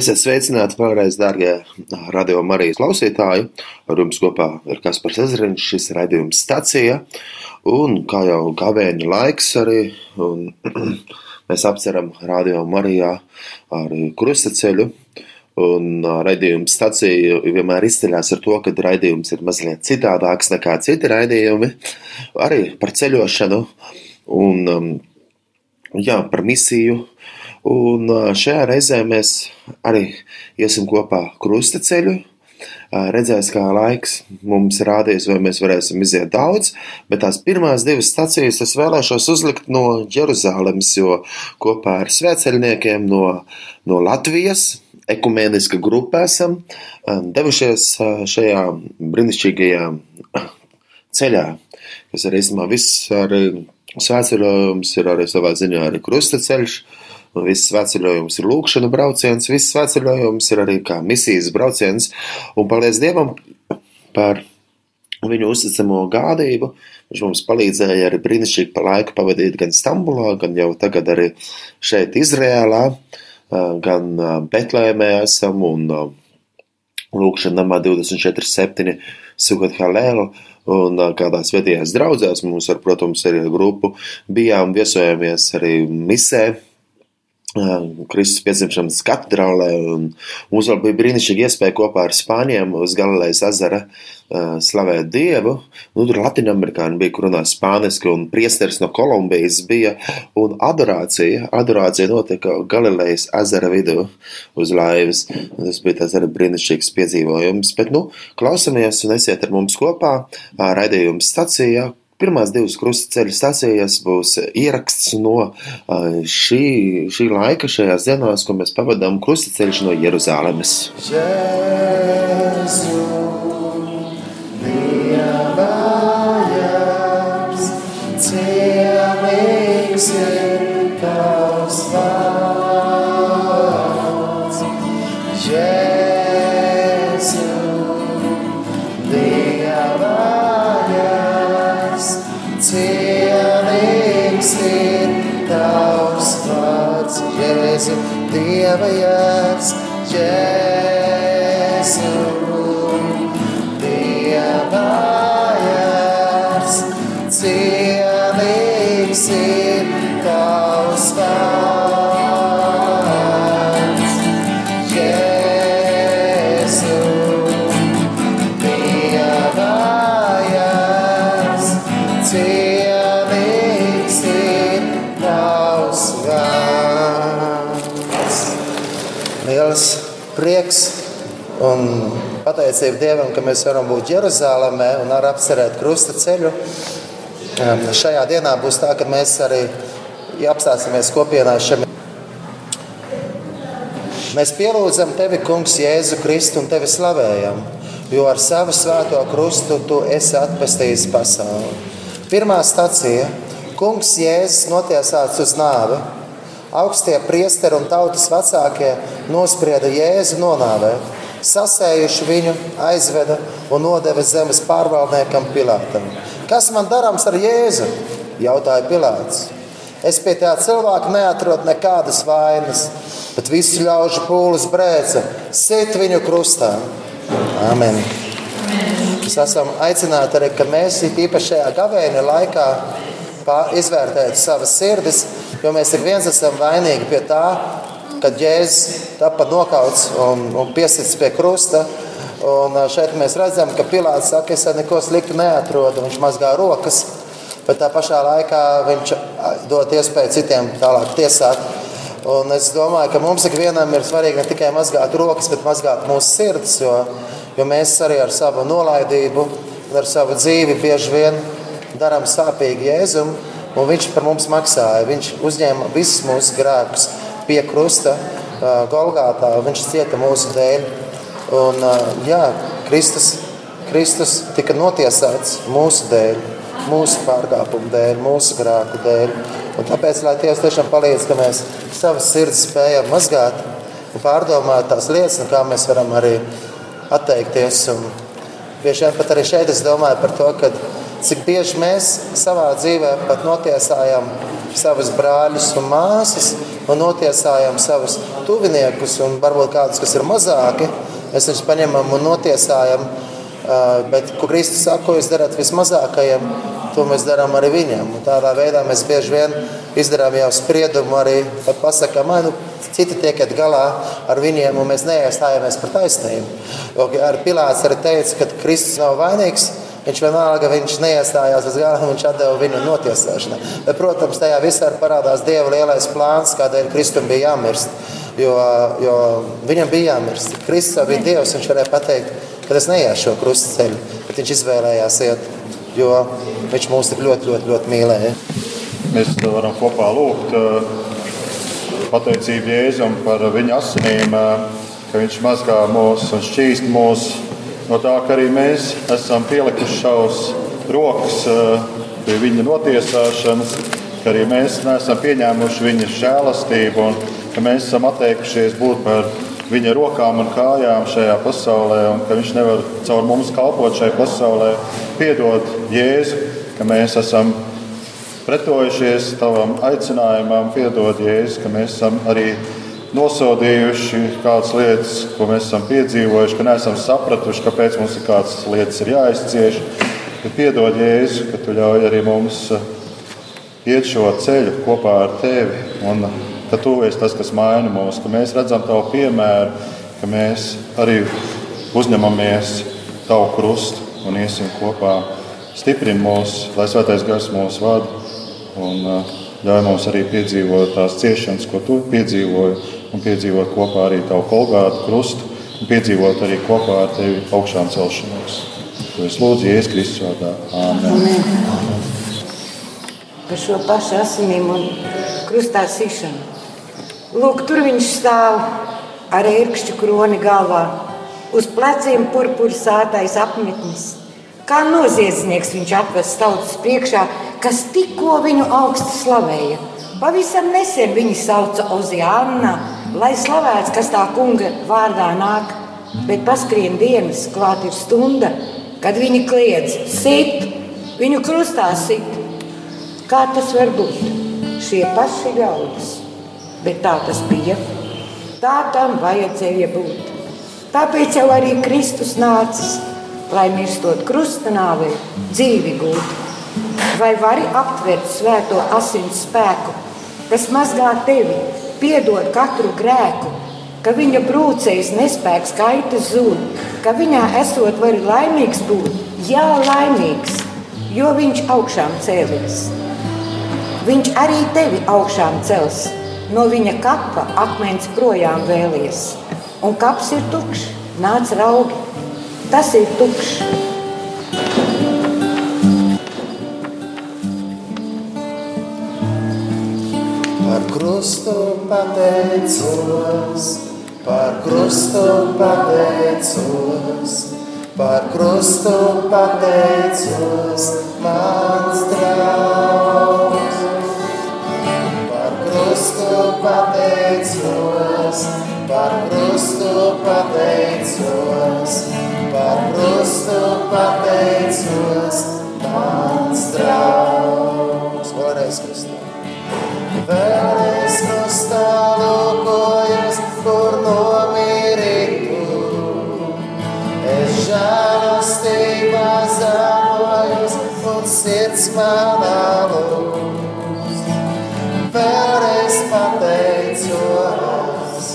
Esiet sveicināti vēlreiz, dārgie radio Marijas klausītāji. Ar jums kopā ir Kaspars Ezriņš, šis raidījums stacija. Un kā jau gavēņa laiks arī, un mēs apceram radio Marijā ar krustaceļu. Un raidījuma stacija vienmēr izceļas ar to, ka raidījums ir mazliet citādāks nekā citi raidījumi. Arī par ceļošanu un jā, par misiju Un šajā reizē mēs arī iesim kopā krustaceļu. Redzēs, kā laiks mums rādīs, vai mēs varēsim iziet daudz, bet tās pirmās divas stacijas es vēlēšos uzlikt no Jeruzalemes, jo kopā ar svēceļniekiem no, no Latvijas ekumēniska grupa esam devušies šajā brīnišķīgajā ceļā, kas arī, īstenībā, viss arī svētceļojums ir arī savā ziņā arī krustaceļš, Un viss svētceļojums ir lūkšana brauciens, viss svētceļojums ir arī kā misijas brauciens. Un paldies Dievam par viņu uzticamo gādību. Viņš mums palīdzēja arī brīnišķīgi laiku pavadīt gan Stambulā, gan jau tagad arī šeit Izrēlā, gan Betlēmē esam un lūkšana namā 24.7. Sugat Halēlu un kādās vietējās draudzēs. Mums ar, protams, arī grupu bijām viesojamies arī misē Kristus piedzimšanas katedrālē. Mums vēl bija brīnišķīga iespēja kopā ar Spāņiem uz Galilejas ezera uh, slavēt Dievu. Nu, tur Latinamerikāni bija, kur runā spāniski, un priesteris no Kolumbijas bija. Un adorācija, adorācija notika Galilejas ezera vidū uz laivas. Tas bija tas arī brīnišķīgs piedzīvojums. Bet, nu, klausamies un esiet ar mums kopā raidījuma stacijā, Pirmās divas krustaceļa stācijas būs ieraksts no šī, šī laika, šajās dienās, ko mēs pavadām krustaceļš no Jeruzālēmes. Jēzu, Dieva jērs, ciemīgs ir tavs vārds. Pateicība Dievam, ka mēs varam būt Jeruzalemē un arī apcerēt krusta ceļu. Šajā dienā būs tā, ka mēs arī apstāsimies kopienā šeit. Mēs pielūdzam tevi, Kungs, Jēzu Kristu un tevi slavējam, jo ar savu svēto krustu tu esi atpestījis pasauli. Pirmā stacija - Kungs Jēzus notiesāts uz nāvi. Augstie priesteri un tautas vecākie nosprieda Jēzu nonāvēt. Sasējuši viņu, aizveda un nodeva zemes pārvaldniekam Pilātam. Kas man darāms ar Jēzu? jautāja Pilāts. Es pie tā cilvēka neatrodu nekādas vainas, bet visu ļaužu pūles brēca, sit viņu krustā. Amen. Mēs esam aicināti arī, ka mēs īpaši šajā gavēņa laikā izvērtētu savas sirdis, jo mēs ik viens esam vainīgi pie tā, kad Jēzus tika nokauts un, un piesits pie krusta. Un šeit mēs redzam, ka Pilārs saka, es neko sliktu neatrodu. Viņš mazgā rokas, bet tā pašā laikā viņš dod iespēju citiem tālāk tiesāt. Un es domāju, ka mums ikvienam ir svarīgi ne tikai mazgāt rokas, bet mazgāt mūsu sirds, jo, jo mēs arī ar savu nolaidību ar savu dzīvi bieži vien darām sāpīgi Jēzum, un viņš par mums maksāja. Viņš uzņēma visus mūsu grēkus pie krusta, Golgātā. Viņš cieta mūsu dēļ. Un, jā, Kristus, Kristus tika notiesāts mūsu dēļ, mūsu pārkāpumu dēļ, mūsu grēku dēļ. Un tāpēc, lai Dievs tiešām palīdz, ka mēs savas sirds spējam mazgāt un pārdomāt tās lietas, no kā mēs varam arī atteikties. Un bieži vien pat arī šeit es domāju par to, ka cik bieži mēs savā dzīvē pat notiesājam savus brāļus un māsas un notiesājam savus tuviniekus, un varbūt kādus, kas ir mazāki, mēs viņus paņemam un notiesājam. Bet, ko Kristus saka, ko jūs darat vismazākajiem, to mēs darām arī viņam. Un tādā veidā mēs bieži vien izdarām jau spriedumu, arī pasakām, ka nu, citi tiekat galā ar viņiem, un mēs neiestājamies par taisnību. Ar Pilārs arī teica, ka Kristus nav vainīgs. Viņš vienalga viņš neiestājās uz gala, viņš deva viņu notiesāšanai. Protams, tajā visā parādās Dieva lielais plāns, kādēļ Kristum bija jāmirst. Jo, jo viņam bija jāmirst. Kristus bija Dievs, viņš varēja pateikt, ka es neiešu šo krustaceļu, bet viņš izvēlējās iet, jo viņš mūs tik ļoti, ļoti, ļoti mīlēja. Mēs varam kopā lūgt eh, pateicību Jēzum par viņa asinīm, eh, ka viņš mazgā mūs un šķīst mūsu no tā, ka arī mēs esam pielikuši savus rokas eh, pie viņa notiesāšanas, ka arī mēs neesam pieņēmuši viņa žēlastību un ka mēs esam atteikušies būt par viņa rokām un kājām šajā pasaulē, un ka viņš nevar caur mums kalpot šajā pasaulē. Piedod Jēzu, ka mēs esam pretojušies tavam aicinājumam, piedod Jēzu, ka mēs esam arī nosodījuši kādas lietas, ko mēs esam piedzīvojuši, ka neesam sapratuši, kāpēc mums ir kādas lietas ir jāizcieš. Bet piedod, Jēzu, ka tu ļauj arī mums uh, iet šo ceļu kopā ar tevi. Un uh, ka tu esi tas, kas maina mūs, ka mēs redzam tavu piemēru, ka mēs arī uzņemamies tavu krustu un iesim kopā. Stiprini mūs, lai svētais gars mūs vada un uh, ļauj mums arī piedzīvot tās ciešanas, ko tu piedzīvoji un piedzīvot kopā arī tavu kolgātu krustu un piedzīvot arī kopā ar tevi augšām celšanos. To es lūdzu Jēzus Kristus vārdā. Āmen. Amen. Par šo pašu asinīm un krustā sišanu. Lūk, tur viņš stāv ar ērkšķu kroni galvā, uz pleciem purpura sātais apmetnis. Kā noziedznieks viņš atvest tautas priekšā, kas tikko viņu augstu slavēja. Pavisam nesen viņu sauca Oziāna, lai slavēts, kas tā kunga vārdā nāk, bet paskrien dienas, klāt ir stunda, kad viņi kliedz, sit, viņu krustā sit. Kā tas var būt? Šie paši ļaudis, bet tā tas bija. Tā tam vajadzēja būt. Tāpēc jau arī Kristus nācis, lai mirstot krustanāvē, dzīvi gūtu. Vai vari aptvert svēto asins spēku, kas mazgā tevi, piedod katru grēku, ka viņa brūcējas nespēks kaitas zūd, ka viņā esot vari laimīgs būt, jā, laimīgs, jo viņš augšām cēlies. Viņš arī tevi augšām cels, no viņa kapa akmens projām vēlies, un kaps ir tukšs, nāc raugi, tas ir tukšs. Krustu pateicos, par krustu pateicos, par krustu pateicos, mans draugs. Par krustu pateicos, par krustu pateicos, par krustu pateicos, mans draugs. Vēlreiz krustā. Vēlreiz krustā lūkojos, kur nomirītu. Es žēlastībā zālojos, un sirds manā lūs. Vēlreiz pateicos,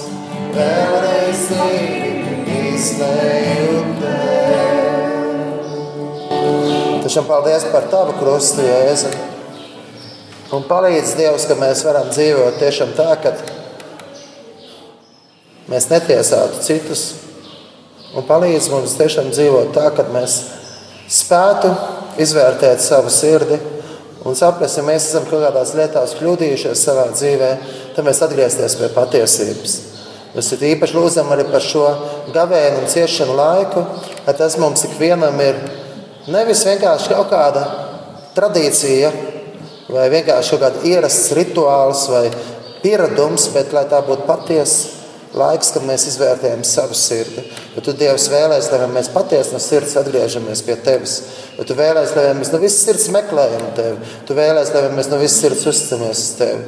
vēlreiz izlēju tev. Tačam paldies par tavu krustu, Jēzu. Un palīdz Dievs, ka mēs varam dzīvot tiešām tā, ka mēs netiesātu citus. Un palīdz mums tiešām dzīvot tā, ka mēs spētu izvērtēt savu sirdi un saprast, ja mēs esam kaut kādās lietās kļūdījušies savā dzīvē, tad mēs atgriezties pie patiesības. Mēs īpaši lūdzam arī par šo gavēnu un ciešanu laiku, lai tas mums ikvienam ir nevis vienkārši kaut kāda tradīcija, vai vienkārši kaut kāds ierasts rituāls vai pieredums, bet lai tā būtu patiesa laiks, kad mēs izvērtējam savu sirdi. Bet tu Dievs vēlēs, lai mēs patiesi no sirds atgriežamies pie Tevis. Bet tu vēlēs, lai mēs no visas sirds meklējam Tevi. Tu vēlēs, lai mēs no visas sirds uzticamies uz Tevi.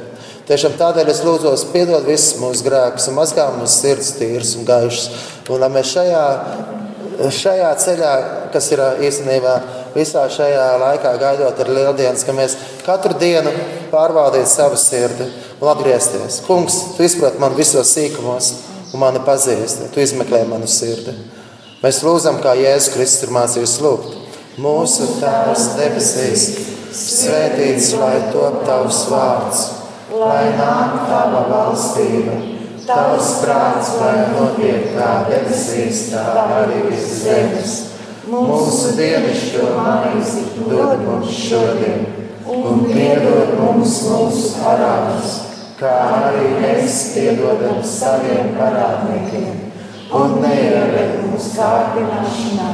Tiešām tādēļ es lūdzu, piedod visus mūsu grēkus, mazgā mūsu sirds tīras un gaišas. Un lai mēs šajā, šajā ceļā, kas ir īstenībā visā šajā laikā, gaidot ar lieldienas, ka mēs katru dienu pārbaudītu savu sirdi un atgriezties. Kungs, tu izproti man visos sīkumos un mani pazīsti, tu izmeklē manu sirdi. Mēs lūdzam, kā Jēzus Kristus ir mācījis lūgt. Mūsu Tēvs debesīs, svētīts lai top tavs vārds, lai nāk tava valstība, tavs prāts, lai notiek kā debesīs, tā arī viss zemes. Mūsu dienascho maizi dod mums šodien, un piedod mums mūsu parādus, kā arī mēs piedodam saviem parādniekiem un neieved mūsu kārdināšanā,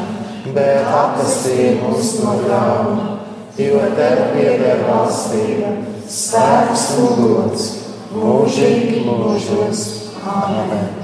bet apstī mūs no ļauna, jo tev pieder valstība, spēks un gods, mūžīgi mūžos. Amen!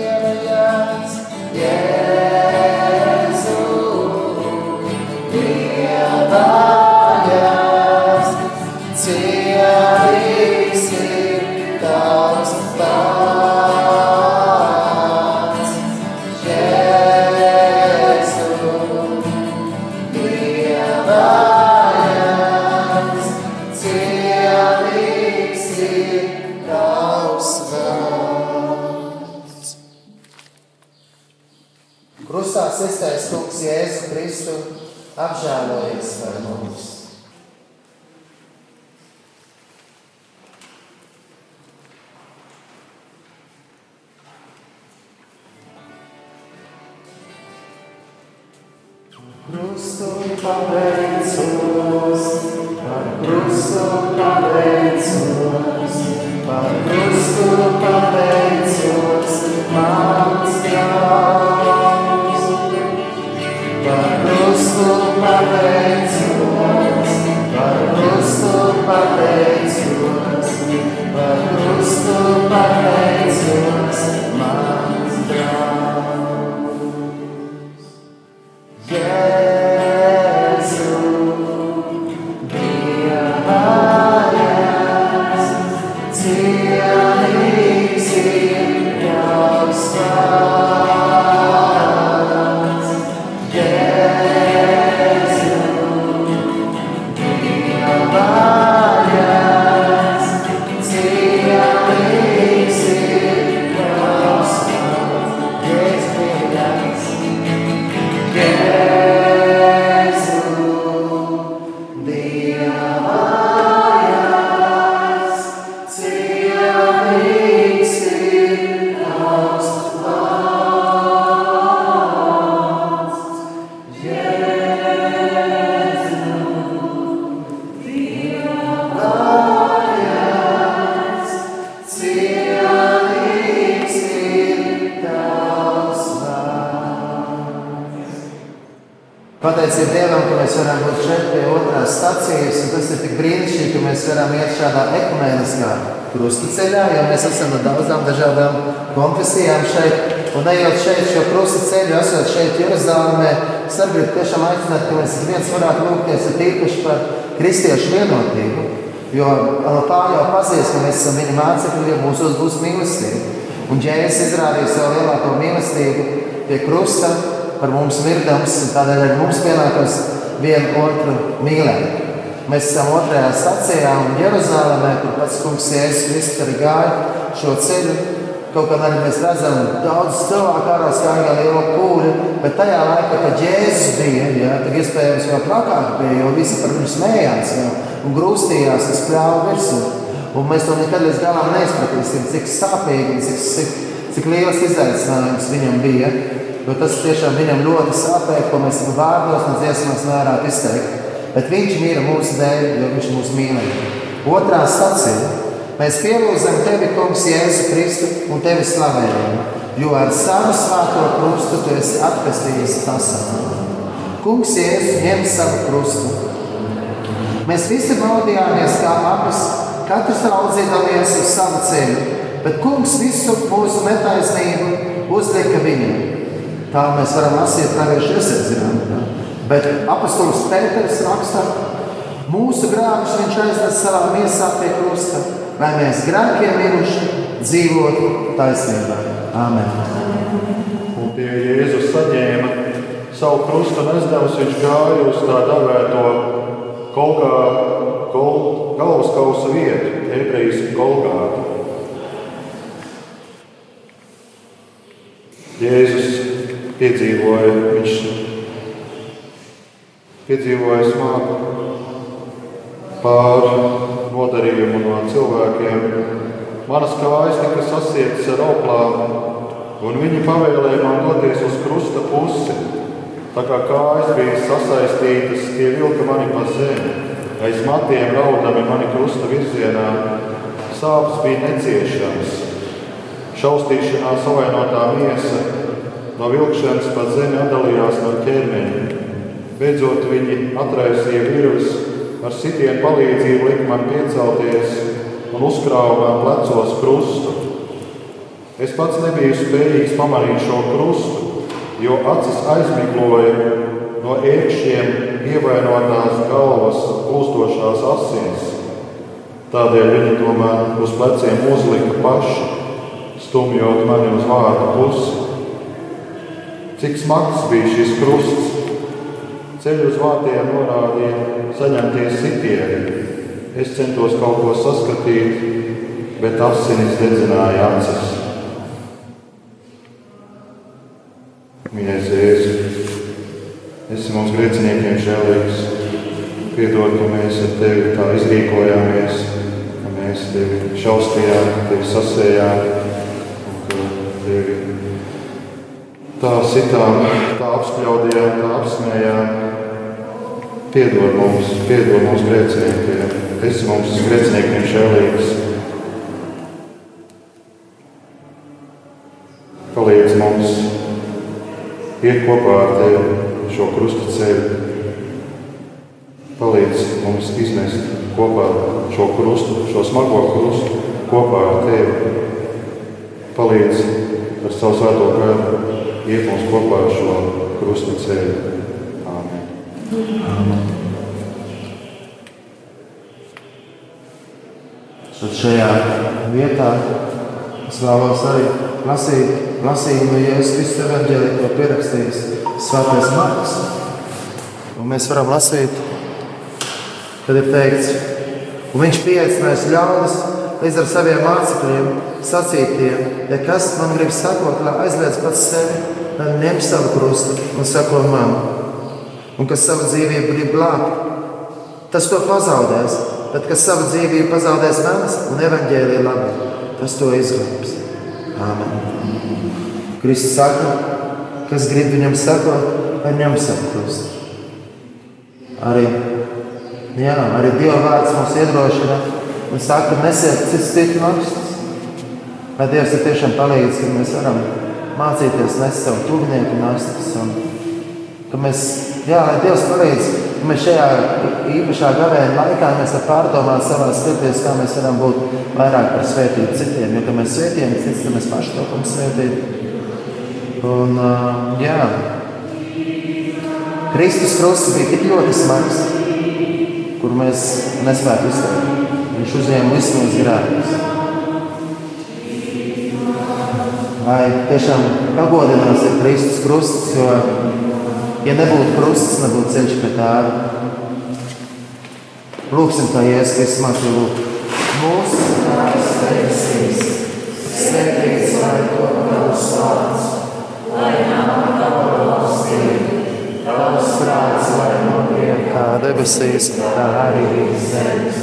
šo krustaceļu, esot šeit Jeruzalemē, es gribu tiešām aicināt, ka mēs viens varētu lūgties tīpaši par kristiešu vienotību, jo tā jau pazīst, ka mēs esam viņa mācekļi, jo mūsos būs mīlestība. Un Jēzus izrādīja savu lielāko mīlestību pie krusta, par mums mirdams, un tādēļ arī mums pienākas vienu otru mīlēt. Mēs esam otrajā stācijā un Jeruzalemē, kur pats kungs Jēzus Kristus arī gāja šo ceļu. Kaut kā arī mēs redzam, daudz cilvēku ārā skāra liela pūļa, bet tajā laikā, kad Jēzus bija, ja, tad iespējams vēl trakāk bija, jo visi par viņu smējās ja, un grūstījās, tas pļāva virsū. Un mēs to nekad līdz galam neizpratīsim, cik sāpīgi un cik, cik, cik liels izaicinājums viņam bija. Jo tas tiešām viņam ļoti sāpēja, ko mēs vārdos un dziesmās nevarētu izteikt. Bet viņš mīra mūsu dēļ, jo viņš mūs mīlēja. Otrā sacīja, Mēs pielūdzam tevi, Kungs, Jēzu Kristu un tevi slavējam, jo ar savu svēto krustu tu esi atpestījis pasauli. Kungs, Jēzu, ņem savu krustu. Mēs visi baudījāmies kā abas, katrs raudzīdamies uz savu ceļu, bet Kungs visu mūsu netaisnību uzlika viņam. Tā mēs varam lasīt praviešu iesaistīt. Bet apustulis Pēters raksta, mūsu grāmatus viņš aiznes savā miesā pie krusta, lai mēs grēkiem miruši dzīvotu taisnībā. Āmen. Un tie Jēzus saņēma savu krustu nesdevus, viņš gāja uz tā dēvēto kolgā, kol, galvaskausa vietu, ebrejas kolgātu. Jēzus piedzīvoja, viņš piedzīvoja smagu pār nodarījumu no cilvēkiem. Manas kājas tika sasietas ar auklām, un viņi pavēlēja man doties uz krusta pusi. Tā kā kājas bija sasaistītas, tie vilka mani pa zemi, aiz matiem raudami mani krusta virzienā. Sāpes bija neciešamas, šaustīšanā savainotā miesa no vilkšanas pa zemi atdalījās no ķermeņa. Beidzot viņi atraisīja virus, ar sitienu palīdzību lika man piecelties un uzkrāva man plecos krustu. Es pats nebiju spējīgs pamanīt šo krustu, jo acis aizmigloja no ēkšķiem ievainotās galvas plūstošās asins. Tādēļ viņi tomēr uz pleciem uzlika paši, stumjot mani uz vārdu pusi. Cik smags bija šis krusts, Ceļu uz vārtiem norādīja saņemties sitieni. Es centos kaut ko saskatīt, bet asinis dedzināja acis. Mīļais Jēzus, esi mums grēciniekiem žēlīgs. Piedod, ka mēs ar tevi tā izrīkojāmies, ka mēs tevi šausmījām, tevi sasējām un ka tevi tā sitām, tā apspļaudījām, tā apsmējām. Piedod mums, piedod mums grēciniekiem. Esi mums grēciniekiem žēlīgs. Palīdz mums iet kopā ar Tevi šo krusta ceļu. Palīdz mums iznest kopā šo krustu, šo smago krustu kopā ar Tevi. Palīdz ar savu svēto kāru iet mums kopā ar šo krusta ceļu. Tad šajā vietā es vēlos arī lasīt, lasīt no Jēzus Kristus evanģēlī, ko pierakstījis Svētais Marks. Un mēs varam lasīt, kad ir teikts, un viņš pieaicinājis ļaudis līdz ar saviem mācekļiem, sacītiem, ja kas man grib sakot, lai aizliedz pats sevi, tad ņem savu krustu un sako man un kas savu dzīvību grib glābt, tas to pazaudēs. Bet kas savu dzīvību pazaudēs manas un evaņģēlīja labi, tas to izglābs. Āmen. Kristus saka, kas grib viņam sakot, lai ņem savu krustu. Arī, jā, arī Dieva vārds mums iedrošina un saka, nesiet cits citu rakstus. Lai Dievs ir tiešām palīdz, ka mēs varam mācīties nest savu tuvinieku nastas un ka mēs Jā, lai Dievs palīdz, ka mēs šajā īpašā gavēņa laikā mēs pārdomāt savā skaties, kā mēs varam būt vairāk par svētību citiem. Jo, kad mēs svētījam cits, tad mēs paši topam svētīt. Un, jā, Kristus krusts bija tik ļoti smags, kur mēs nespētu izturēt. Viņš uzņēma visu mūsu grēkus. Lai tiešām pagodinās ir Kristus krusts, jo Ja nebūtu krusts, nebūtu ceļš pie tēva. Lūksim, kā Jēzus Kristus mācīja lūgt. Mūsu Tēvs debesīs, svētīts lai top tavs vārds, lai nāk tava valstība, tavs prāts, lai notiek kā debesīs, tā arī virs zemes.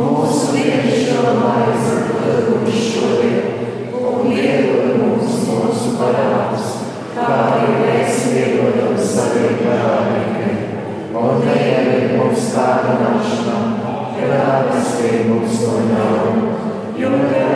Mūsu dienascho maizi dod mums šodien, un iedod mums mūsu parādus kā arī mēs iedodam saviem parādniekiem. Un neieved mums kāda našana, bet atpestī mums no ļauna, kā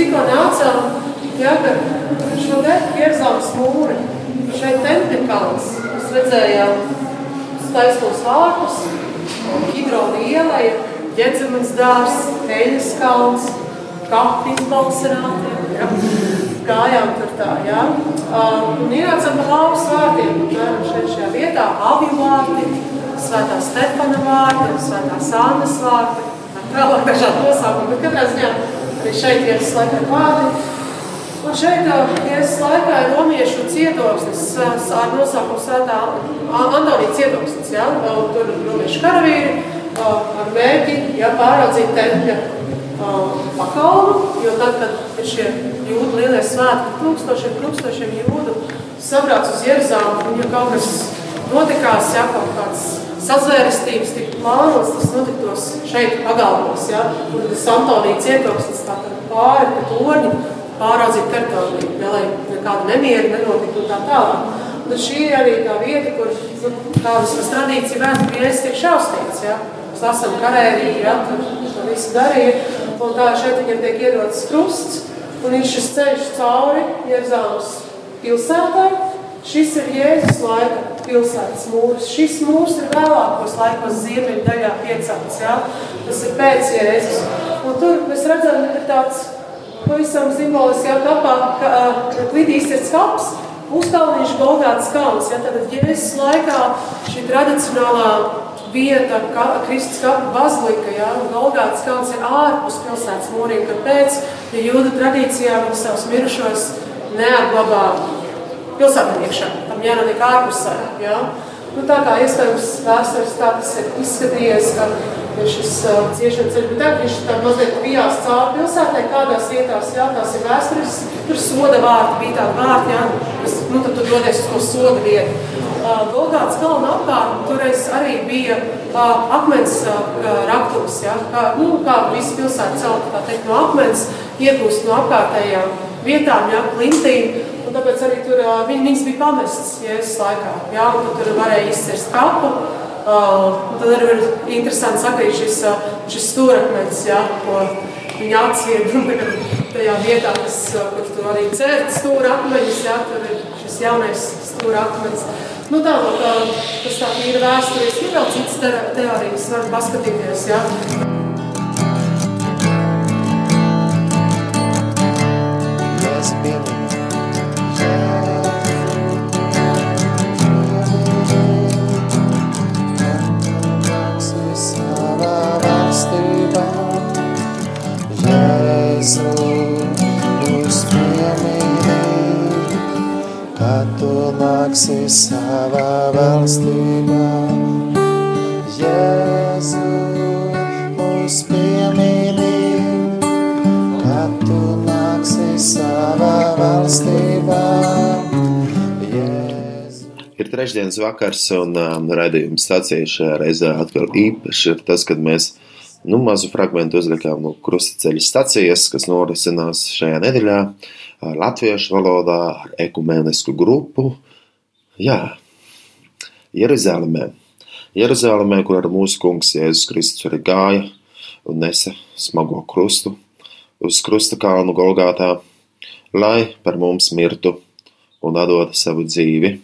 tikko nācām, jā, ka šo te Jeruzalemes mūri, šeit Templikāns, mēs redzējām skaistos vārtus, Hidrona iela ir Ģedzemens dārs, Teļas kalns, kapi izbalsināti, jā. gājām tur tā, jā. Um, un ienācām pa laukas vārtiem, šeit šajā vietā, avju vārti, svētā Stefana vārti, svētā Sānas vārti, tālāk dažādi nosākumi, bet katrā ziņā arī šeit Jēzus laikā vārti. Un šeit Jēzus laikā ir romiešu cietoksnis ar nosaukumu svētā Antonija cietoksnis, jā, tur ir romiešu karavīri ar mērķi, jā, pāraudzīt tempļa pakalnu, jo tad, kad ir šie jūdu lielie svētki, tūkstošiem, tūkstošiem jūdu sabrāc uz Jeruzālu, un ja kaut kas notikās, ja kaut kāds sazvērestības tika plānots, tas notiktos šeit pagalmos, ja, un tas Antonija cietoksnis tātad pāri pa torņu, pāraudzīt teritoriju, ja, lai nekāda nemieri nenotiktu tā tālāk. Un šī ir arī tā vieta, kur nu, tā vismaz tradīcija vēstur jēzus tiek šaustīts, ja. Mēs lasām karēriju, ja, tur to visu darīja, un tā šeit viņam tiek iedots krusts, un ir šis ceļš cauri Jeruzāmas pilsētai. Šis ir Jēzus laika pilsētas mūrs. Šis mūrs ir vēlākos laikos ziemeļu daļā piecelts, ja? Tas ir pēc Jēzus. Un tur mēs redzam, ka tāds pavisam simboliski jau kapā, ka, ka klidīs ir skaps, uzkalniņš Golgātas kalns. Ja? Tad Jēzus laikā šī tradicionālā vieta, ka, Kristus kapa bazilika, ja? un Golgātas kalns ir ārpus pilsētas mūriem. Kāpēc? Ja jūda tradīcijā viņi savus mirušos neatglabā pilsētā iekšā. Tam jānotiek ārpusē. Ja? Nu, tā kā iespējams vēstures tā tas ir izskatījies, ka ir šis uh, ciešana ceļš, bet tagad viņš tā mazliet bijās cauri pilsētai, kādās vietās, jā, tās ir vēstures, tur soda vārti, bija tādi vārti, jā, kas, nu, tad tu dodies uz to soda vietu. Uh, Golgāts kalna apkārt, toreiz arī bija uh, akmens uh, raktums, jā, kā, nu, kā visi pilsēta celta, tā teikt, no akmens, iegūst no apkārtējām vietām, jā, klintīm, Un tāpēc arī tur viņ, viņas bija pamestas Jēzus laikā. Jā, un tur varēja izcirst kapu. Uh, tad arī ir interesanti sakīt šis, uh, šis stūrakmens, jā, ko viņa atsied. Tajā vietā, kas, kur tur arī cērt stūrakmeņus, jā, tur ir šis jaunais stūrakmens. Nu tā, uh, tas tā ir vēsturiski. Ir vēl citas te teorijas, var paskatīties, jā. Savā valstībā. Jēzu mūs piemīlī, kad tu nāksi savā valstībā. Ir trešdienas vakars, un um, raidījuma stācija šajā reizē atkal īpaši ir tas, kad mēs nu, mazu fragment uzlikām no krustaceļa stacijas, kas norisinās šajā nedēļā latviešu valodā ar ekumenisku grupu. Jā, Jeruzalemē. Jeruzalemē, kur ar mūsu kungs Jēzus Kristus arī gāja un nesa smago krustu uz krusta kalnu Golgātā, lai par mums mirtu un atdotu savu dzīvi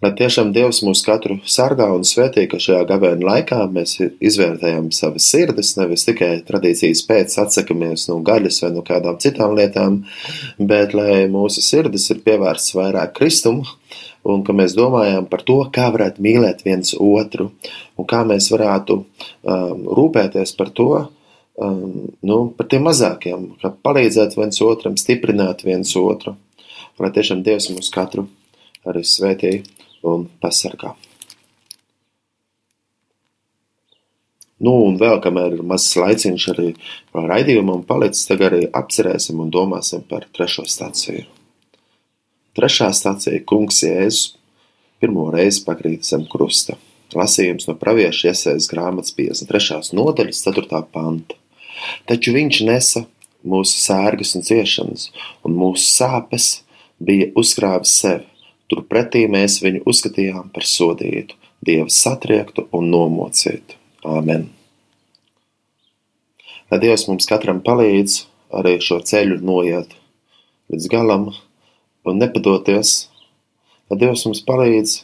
Lai tiešām Dievs mūs katru sargā un svētī, ka šajā gavēņa laikā mēs izvērtējam savas sirdis, nevis tikai tradīcijas pēc atsakamies no gaļas vai no kādām citām lietām, bet lai mūsu sirdis ir pievērsts vairāk kristumu un ka mēs domājam par to, kā varētu mīlēt viens otru un kā mēs varētu um, rūpēties par to, um, nu, par tiem mazākiem, kā palīdzēt viens otram, stiprināt viens otru. Lai tiešām Dievs mūs katru arī svētīja un pasargā. Nu, un vēl, kamēr ir mazs laiciņš arī raidījumam palicis, tagad arī apcerēsim un domāsim par trešo stāciju. Trešā stācija - Kungs Jēzus pirmo reizi pakrīt zem krusta. Lasījums no pravieša iesaistas grāmatas 53. nodaļas 4. panta. Taču viņš nesa mūsu sērgas un ciešanas, un mūsu sāpes bija uzkrāvis sevi Turpretī mēs viņu uzskatījām par sodītu, Dieva satriektu un nomocītu. Āmen! Lai Dievs mums katram palīdz arī šo ceļu noiet līdz galam un nepadoties, lai Dievs mums palīdz,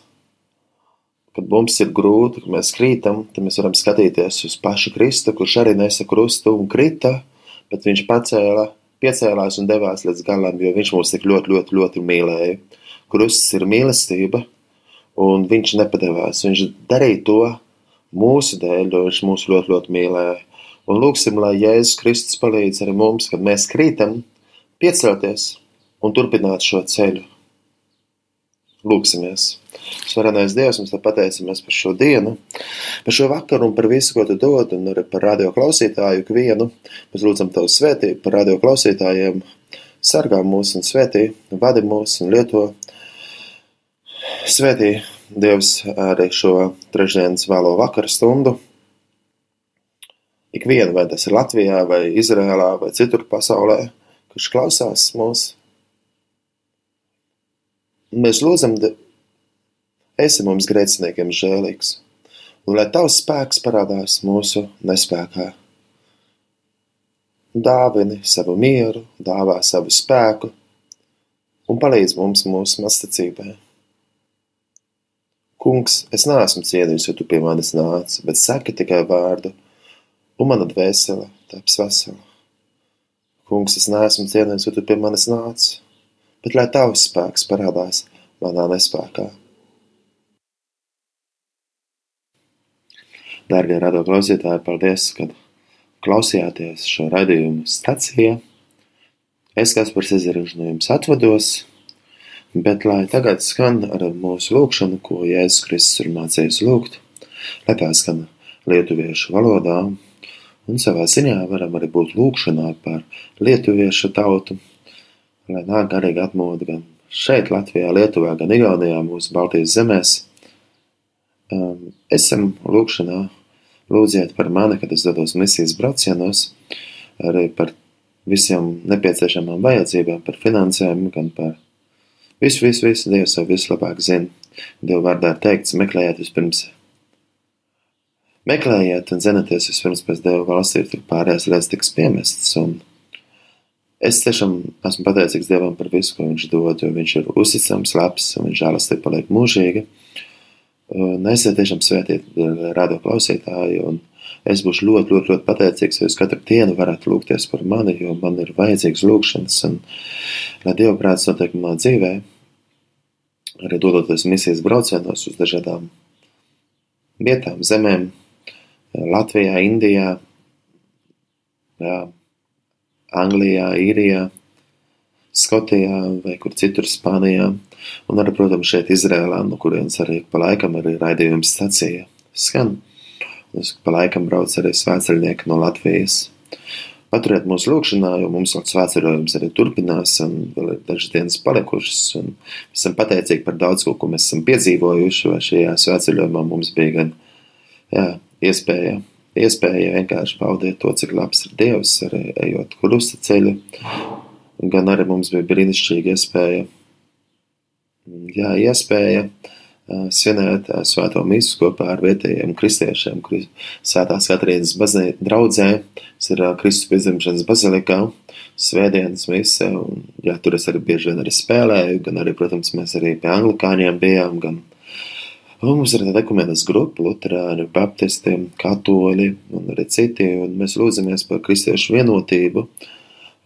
kad mums ir grūti, kad mēs krītam, tad mēs varam skatīties uz pašu Kristu, kurš arī nesa krustu un krita, bet viņš pacēla, piecēlās un devās līdz galam, jo viņš mūs tik ļoti, ļoti, ļoti mīlēja. Krusts ir mīlestība, un viņš nepadevās. Viņš darīja to mūsu dēļ, jo viņš mūs ļoti, ļoti mīlēja. Un lūksim, lai Jēzus Kristus palīdz arī mums, kad mēs krītam, piecelties un turpināt šo ceļu. Lūksimies! Svarenais Dievs, mēs te pateicamies par šo dienu, par šo vakaru un par visu, ko tu dod, un arī par radio klausītāju ikvienu. Mēs lūdzam Tavu svētību par radio klausītājiem, sargā mūs un svētī, vadi mūs un lieto Svētī Dievs arī šo trešdienas vēlo vakaru stundu. Ikvienu, vai tas ir Latvijā, vai Izrēlā, vai citur pasaulē, kurš klausās mūs. Mēs lūdzam, esi mums grēciniekiem žēlīgs, un lai tavs spēks parādās mūsu nespēkā. Dāvini savu mieru, dāvā savu spēku un palīdz mums mūsu mastacībai. Kungs, es neesmu cienījis, jo tu pie manis nāc, bet saki tikai vārdu, un mana dvēsele taps vesela. Kungs, es neesmu cienījis, jo tu pie manis nāc, bet lai tavs spēks parādās manā nespēkā. Dārgie radio klausītāji, paldies, ka klausījāties šo raidījumu stacijā. Es, kas par Cezariņš no jums atvados, Bet lai tagad skan ar mūsu lūgšanu, ko Jēzus Kristus ir mācījis lūgt, lai tā skan lietuviešu valodā, un savā ziņā varam arī būt lūgšanā par lietuviešu tautu, lai nāk garīgi atmoda gan šeit, Latvijā, Lietuvā, gan Igaunijā, mūsu Baltijas zemēs. Esam lūgšanā, lūdziet par mani, kad es dodos misijas braucienos, arī par visiem nepieciešamām vajadzībām, par finansēm, gan par Visu, visu, visu Dievs jau vislabāk zina. Dieva vārdā ir teikts, meklējiet vispirms. Meklējiet un zenaties vispirms pēc Dieva valstības, tur pārējās lietas tiks piemestas. Un es tiešām esmu pateicīgs Dievam par visu, ko viņš dod, jo viņš ir uzticams, labs un viņš žēlastība paliek mūžīga. Un esiet tiešām svētīt rādo klausītāji un Es būšu ļoti, ļoti, ļoti pateicīgs, ja jūs katru dienu varētu lūgties par mani, jo man ir vajadzīgs lūgšanas, un lai Dieva prāts notiek manā dzīvē, arī dodoties misijas braucienos uz dažādām vietām, zemēm, Latvijā, Indijā, jā, Anglijā, Īrijā, Skotijā vai kur citur Spānijā. Un arī, protams, šeit Izrēlā, no kurienes arī pa laikam arī raidījums stacija skan. Es pa laikam brauc arī svētceļnieki no Latvijas. Paturiet mūsu lūkšanā, jo mums vēl svētceļojums arī turpinās, un vēl ir dažas dienas palikušas, un esam pateicīgi par daudz ko, ko mēs esam piedzīvojuši, vai šajā svētceļojumā mums bija gan, jā, iespēja, iespēja vienkārši baudīt to, cik labs ir Dievs, arī ejot krusta ceļu, gan arī mums bija brīnišķīga iespēja, jā, iespēja, svinēt svēto mīsu kopā ar vietējiem kristiešiem, svētās Katrīnas draudzē, tas ir Kristus piedzimšanas bazilikā, svētdienas mise, un jā, tur es arī bieži vien arī spēlēju, gan arī, protams, mēs arī pie anglikāņiem bijām, gan un mums ir tāda ekumenes grupa, luterāni, baptisti, katoļi un arī citi, un mēs lūdzamies par kristiešu vienotību, uh,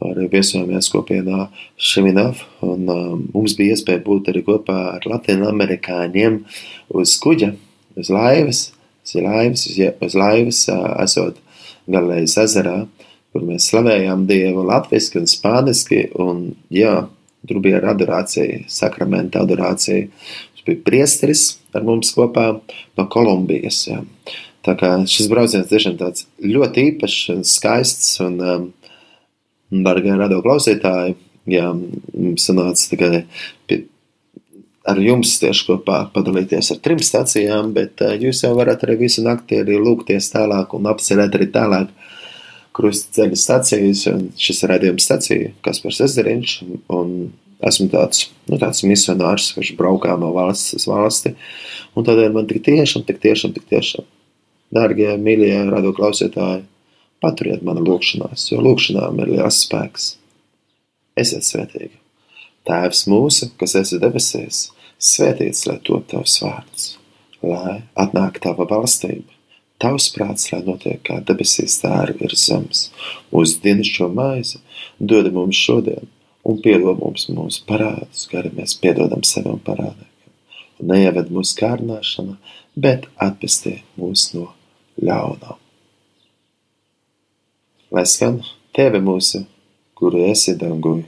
arī viesojamies kopienā Šiminav, un um, mums bija iespēja būt arī kopā ar Latviju amerikāņiem uz kuģa, uz laivas, uz laivas, uz, uz laivas uh, esot Galējas ezerā, kur mēs slavējām Dievu latviski un spāniski, un jā, tur bija adorācija, sakramenta adorācija. Mums bija priesteris ar mums kopā no Kolumbijas, jā. Tā kā šis brauciens tiešām tāds ļoti īpašs un skaists, un um, Dargie radio klausītāji, jā, sanāca tikai pie, ar jums tieši kopā padalīties ar trim stācijām, bet eh, jūs jau varat arī visu nakti arī lūgties tālāk un apcerēt arī tālāk krusta ceļa stacijas, un šis ir redzījums stacija, Kaspars Ezeriņš, un esmu tāds, nu, tāds misionārs, kurš braukā no valsts uz valsti, un tādēļ man tik tiešām, tik tiešām, tik tiešām, dārgie, mīļie radio klausītāji, Paturiet mani lūgšanās, jo lūgšanām ir liels spēks. Esiet svētīgi! Tēvs mūsu, kas esi debesīs, svētīts lai top tavs vārds, lai atnāk tava valstība, tavs prāts, lai notiek kā debesīs, tā arī ir zemes. Mūsu dienascho maizi dod mums šodien, un piedod mums mūsu parādus, kā arī mēs piedodam savam parādniekiem. Neieved mūsu kārdināšanā, bet atpestī mūs no ļaunām lai skan Tēve mūsu, kuru esi dangū.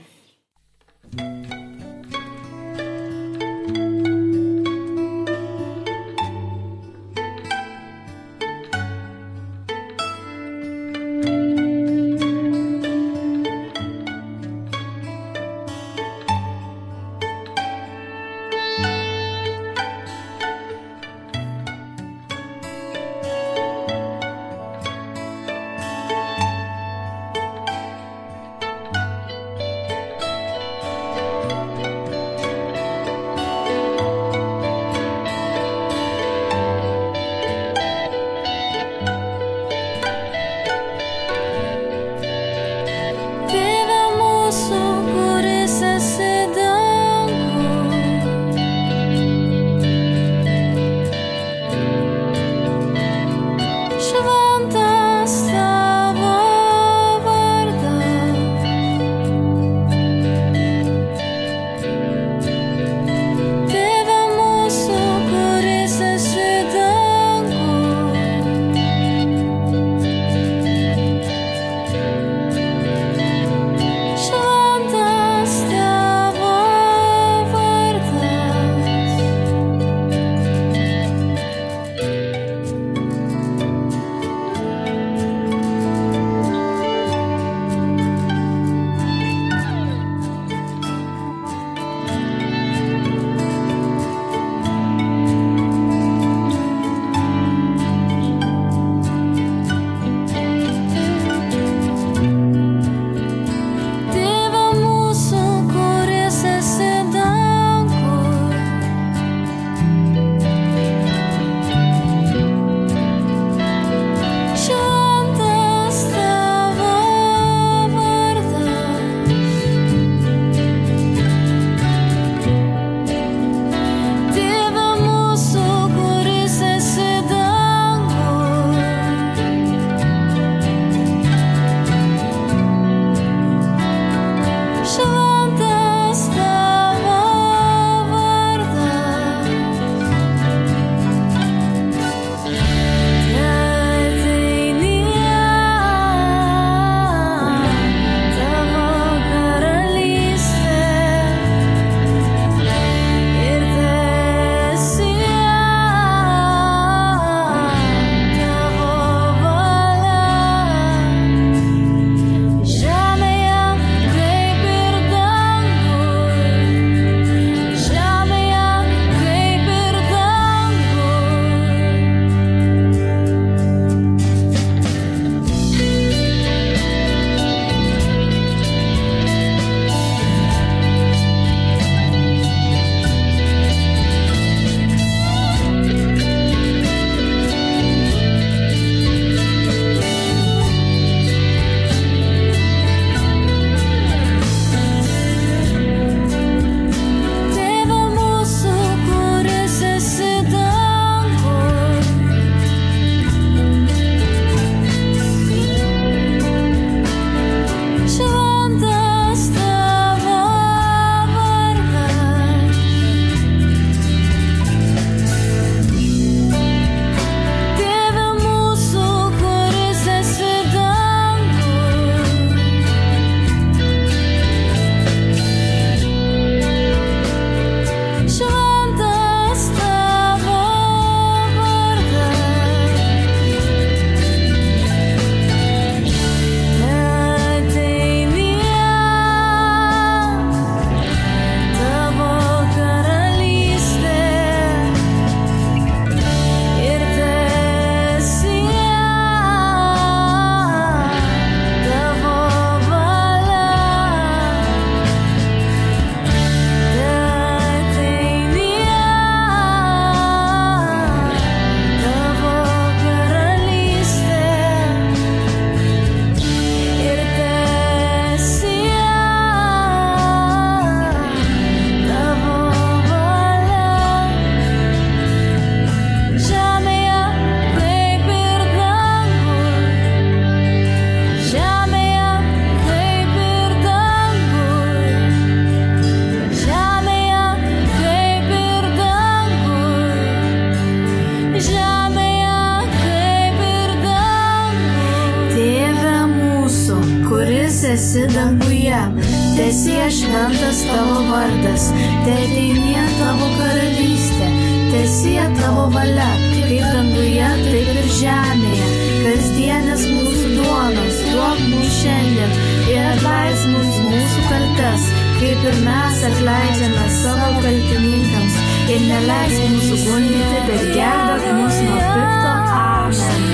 atleisk mums mūsų kaltes, kaip ir mes atleidžiame savo kaltininkams. Ir neleisk mūsų gundyti, bet gelbėk mus nuo pikto amžiaus.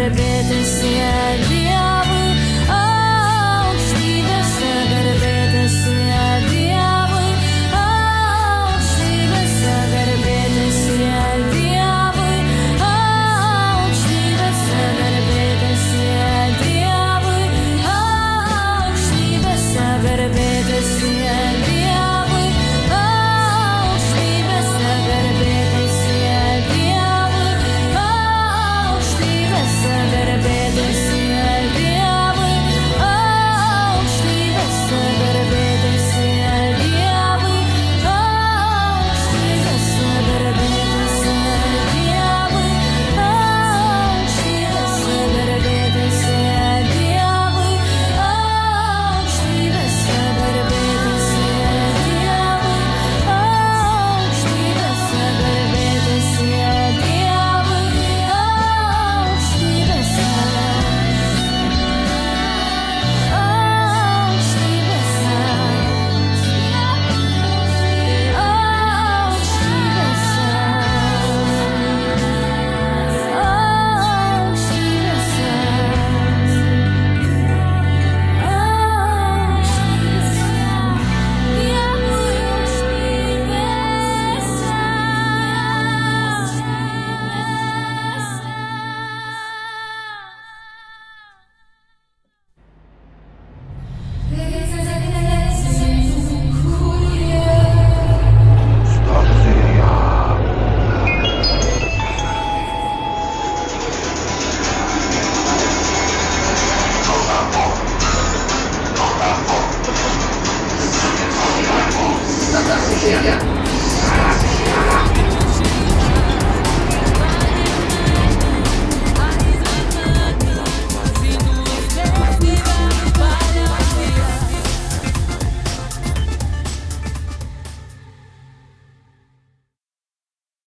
garbėtis jai.